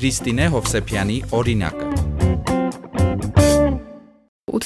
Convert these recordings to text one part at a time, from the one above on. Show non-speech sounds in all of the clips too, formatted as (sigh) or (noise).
Քրիստինե Հովսեփյանի օրինակը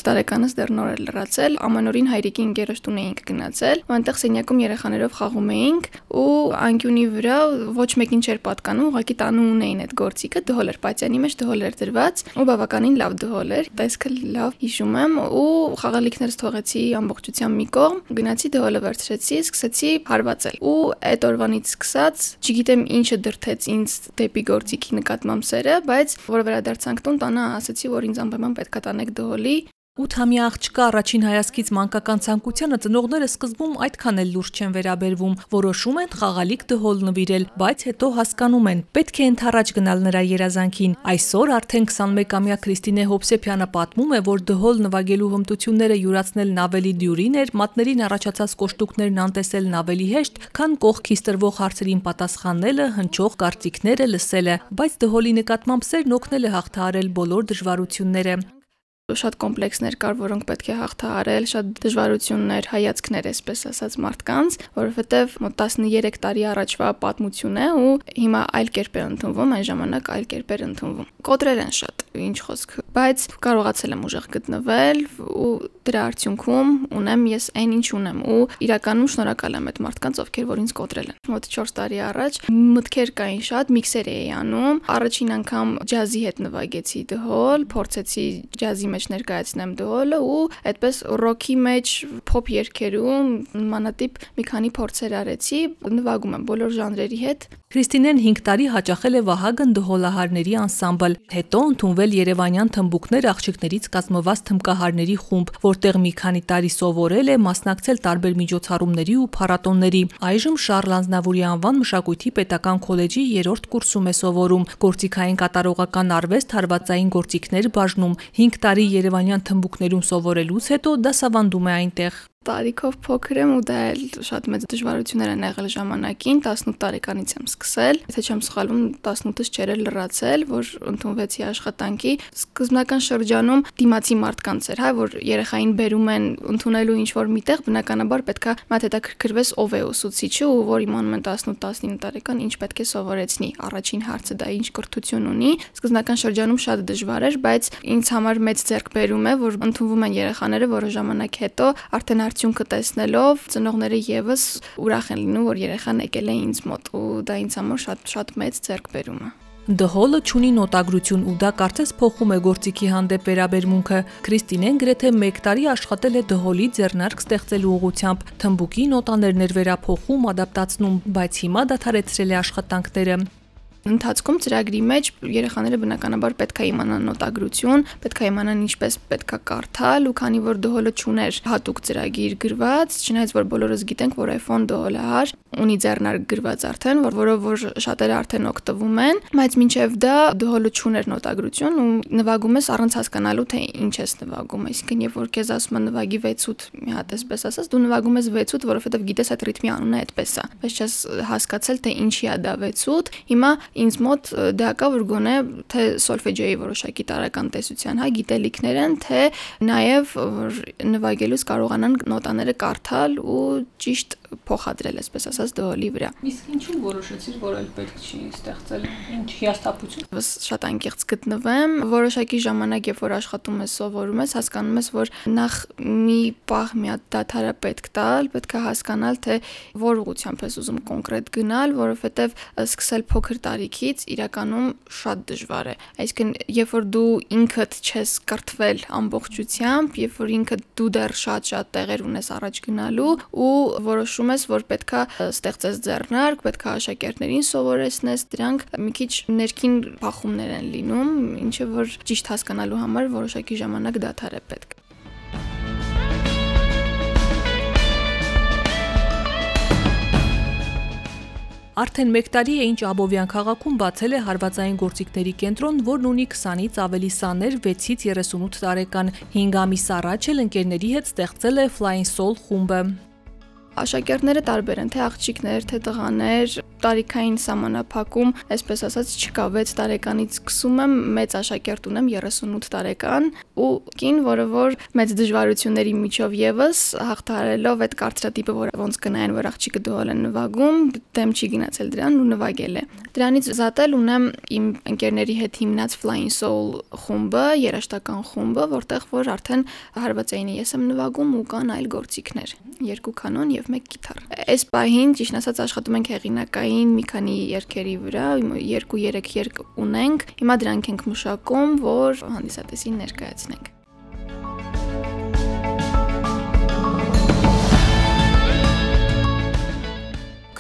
8 տարեկանս դեռ նոր էր լրացել, ամենօրին հայրիկի ընկերոջ տուն էինք գնացել, այնտեղ սենյակում երեխաներով խաղում էինք ու անկյունի վրա ոչ մեկին չէր պատկանում, ուղղակի տանում ունեին այդ գործիքը, դհոլ էր պատյանի մեջ, դհոլ էր դրված ու բավականին լավ դհոլ էր, տեսքը լավ հիշում եմ ու խաղալիքներս թողեցի ամբողջությամբ մի կողմ, գնացի դհոլը վերցրեցի, սկսեցի հարվածել ու այդ օրվանից սկսած չգիտեմ ինչը դրթեց ինձ դեպի գործիքի նկատմամբ սերը, բայց որ վերադարձանք տուն, տանը ասացի, որ ինձ անպայման պետք է տանեք դհոլի 8-ամյա աղջկա առաջին հայացքից մանկական ցանկությանը ծնողները սկզբում այդքան էլ լուրջ չեն վերաբերվում, որոշում են խաղալիք դհոլ նվիրել, բայց հետո հասկանում են, պետք է ընթառաջ գնալ նրա երազանքին։ Այսօր արդեն 21-ամյա Քրիստինե Հոբսեփյանը պատմում է, որ դհոլ նվագելու հմտությունները յուրացնելն ավելի դյուրին էր, մատներին առաջացած կոշտուկներն անտեսելն ավելի հեշտ, քան կողքից տրվող հարցերին պատասխանելը, հնչող կարծիքները լսելը, բայց դհոլի նկատմամբ սերն օգնել է հաղթահարել բոլոր դժվարությունները շատ կոմպլեքսներ կար, որոնք պետք է հաղթահարել, շատ դժվարություններ, հայացքներ, այսպես ասած մարդկանց, որովհետև մոտ 13 տարի առաջվա պատմություն է ու հիմա այլ կերպ է ընդունվում, այն ժամանակ այլ կերպ էր ընդունվում։ Կոտրել են շատ, ինչ խոսք, բայց կարողացել եմ ուժեղ գտնվել ու դրա արդյունքում ունեմ ես այն ինչ ունեմ ու իրականում շնորհակալ եմ այդ մարդկանց, ովքեր որ ինձ կոտրել են։ Մոտ 4 տարի առաջ մտքեր կային շատ, միքսեր էի անում, առաջին անգամ ջազի հետ նվագեցի դհոլ, փորձեցի ջազի մեջ ներկայացնեմ դոլը ու այդպես ռոքի մեջ փոփ երգերում մանատիպ մի քանի փորձեր արեցի, նվագում եմ բոլոր ժանրերի հետ։ Քրիստինեն 5 տարի հաճախել է Վահագն դհոլահարների անսամբլ, հետո ընդունվել Երևանյան թմբուկներ աղջիկներից կազմված թմկահարների խումբ, որտեղ մի քանի տարի սովորել է, մասնակցել տարբեր միջոցառումների ու փառատոնների։ Այժմ Շարլ Անznավուրի անվան մշակույթի պետական քոլեջի 3-րդ կուրսում է սովորում։ Գործիքային կատարողական արվեստ հարվածային գործիքներ բաժնում 5 տարի տարի Երևանյան թմբուկներում սովորելուց հետո դասավանդում է այնտեղ տարիքով փոքր եմ ու դա էլ շատ մեծ դժվարություններ են եղել ժամանակին 18 տարեկանից եմ սկսել եթե չեմ սխալվում 18-ից չէր լրացել որ ընդունվեցի աշխատանքի սկզբնական շրջանում դիմացի մարդկանց էր հա որ երեխային բերում են ընդունելու ինչ որ միտեղ բնականաբար պետքա մատ հետաքրքրվես ով է ուսուցիչը ու որ իմանում են 18-19 տարեկան ինչ պետք է սովորեցնի առաջին հարցը դա ինչ կրթություն ունի սկզբնական շրջանում շատ դժվար էր բայց ինձ համար մեծ ձեռքբերում է որ ընդունվում են երեխաները որը ժամանակ հետո արդեն արդյունքը տեսնելով ծնողները եւս ուրախ են լինում, որ երեխան եկել է ինձ մոտ ու դա ինձ համար շատ շատ մեծ ձեռքբերում է։ Դհոլը ճունի նոտագրություն ու դա կարծես փոխում է գործիքի հանդեպ վերաբերմունքը։ Քրիստինեն գրեթե 1 տարի աշխատել է դհոլի ձեռնարկ ստեղծելու ուղղությամբ, թմբուկի նոտաներներ վերափոխում, ադապտացնում, բայց հիմա դադարեցրել է աշխատանքները։ Ընթացքում ծրագրի մեջ երեխաները բնականաբար պետք է իմանան նոտագրություն, պետք է իմանան ինչպես պետք է կարդալ ու քանի որ դհոլը ճուներ հատուկ ծրագիր գրված, չնայած որ բոլորս գիտենք, որ iPhone դհոլահար ունի ձեռնարկ գրված արդեն, որ որով որ շատերը արդեն օգտվում են, բայց մինչև դա դհոլը ճուներ նոտագրություն ու նվագում ես առանց հասկանալու թե ինչ ես նվագում, այսինքն երբ որ քեզ ասում են նվագի 6-8 մի հատ էսպես ասած, դու նվագում ես 6-8, որովհետև գիտես այդ ռիթմի անունը այդպես է, բայց չես հասկացել թե ինչի է դա 6-8։ Հիմա ինձ մոտ դա կա որ գոնե թե սոլֆեջիոյի որոշակի տարական տեսության, հա, գիտելիքներ են, թե նաև նվագելուց կարողանան նոտաները կարդալ ու ճիշտ փոխադրել, այսպես ասած, դոլի վրա։ Իսկ ինչու որոշեցիր, որ այլ պետք չի ստեղծել։ Ինչ հիաստապություն։ Շատ անկեղծ գտնվեմ, որոշակի ժամանակ, երբ որ աշխատում ես, սովորում ես, հասկանում ես, որ նախ մի պահ մի հատ դաթարը պետք տալ, պետք է հասկանալ, թե որ ուղությամբ ես ուզում կոնկրետ գնալ, որովհետև սկսել փոքր տարիքից իրականում շատ դժվար է։ Այսինքն, երբ որ դու ինքդ չես կրթվել ամբողջությամբ, երբ որ ինքդ դու դեռ շատ-շատ տեղեր ունես առաջ գնալու ու որոշում որոշում ես, որ պետքա ստեղծես ձեռնարկ, պետքա աշակերտներին սովորեցնես, դրանք մի քիչ ներքին բախումներ են լինում, ինչը որ ճիշտ հասկանալու համար որոշակի ժամանակ դադար է պետք։ Արդեն 1 տարի է ինչ Աբովյան քաղաքում բացել է հարվածային գործիքների կենտրոն, որն ունի 20-ից ավելի սաներ 6-ից 38 տարեկան։ 5 ամիս առաջ էլ ընկերների հետ ստեղծել է Flying Soul խումբը։ Աշակերտները տարբեր են, թե աղջիկներ, թե տղաներ, տարիքային սահմանափակում, այսպես ասած, չկա 6 տարեկանից սկսում եմ մեծ աշակերտ ունեմ 38 տարեկան ու կին, որը որ մեծ դժվարությունների միջով եւս հաղթարելով այդ կարծրատիպը, որ ոնց կնայեն, որ աղջիկը դողալ են նվագում, դեմ չի գնացել դրան ու նվագել է։ Դրանից զատել ունեմ իմ ընկերների հետ հիմնած Flying Soul խումբը, երաշտական խումբը, որտեղ որ արդեն հարվածայինը ես եմ նվագում ու կան այլ գործիքներ, երկու կանոն եւ մեկ գիտար։ Այս պահին ճիշտ ասած աշխատում ենք հեղինակային մի քանի երգերի վրա, 2-3 երգ ունենք։ Հիմա դրանք ենք մշակում, որ հանդիսատեսին ներկայացնենք։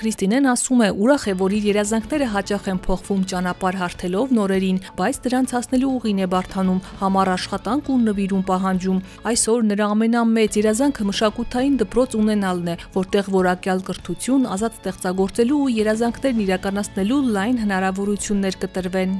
Քրիստինեն ասում է, ուրախ է, որ իր երազանքները հաճախ են փոխվում ճանապարհ հարթելով նորերին, բայց դրանց հասնելու ուղին է բարթանում, համառ աշխատանք ու նվիրում պահանջում։ Այսօր նրա ամենամեծ երազանքը մշակութային դպրոց ունենալն է, որտեղ որակյալ կրթություն, ազատ ստեղծագործելու ու երազանքներն իրականացնելու լայն հնարավորություններ կտրվեն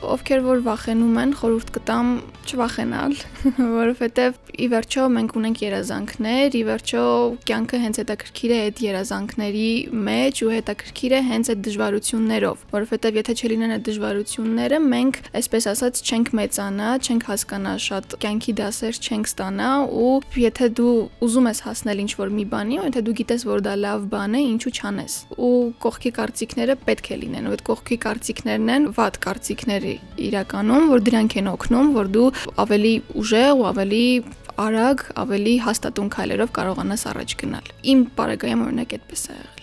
ովքեր որ վախենում են, խորհուրդ կտամ չվախենալ, (laughs) որովհետև ի վերջո մենք ունենք երազանքներ, ի վերջո կյանքը հենց հետաքրքիր է այդ երազանքների մեջ ու հետաքրքիր է հենց այդ դժվարություններով, որովհետև եթե չլինեն այդ դժվարությունները, մենք, այսպես ասած, չենք մեծանա, չենք հասկանա շատ կյանքի դասեր չենք ստանա ու եթե դու ուզում ես հասնել ինչ-որ մի բանի, ու եթե դու գիտես, որ դա լավ բան է, ինչու չանես։ Ու կողքի կարծիքները պետք է լինեն, ու այդ կողքի կարծիքներն են վատ կարծիքներ իրականում, որ դրանք են օգնում, որ դու ավելի ուժեղ ու ավելի արագ, ավելի հաստատուն քայլերով կարողանաս առաջ գնալ։ Իմ բարեկայում օրինակ այդպես է եղել։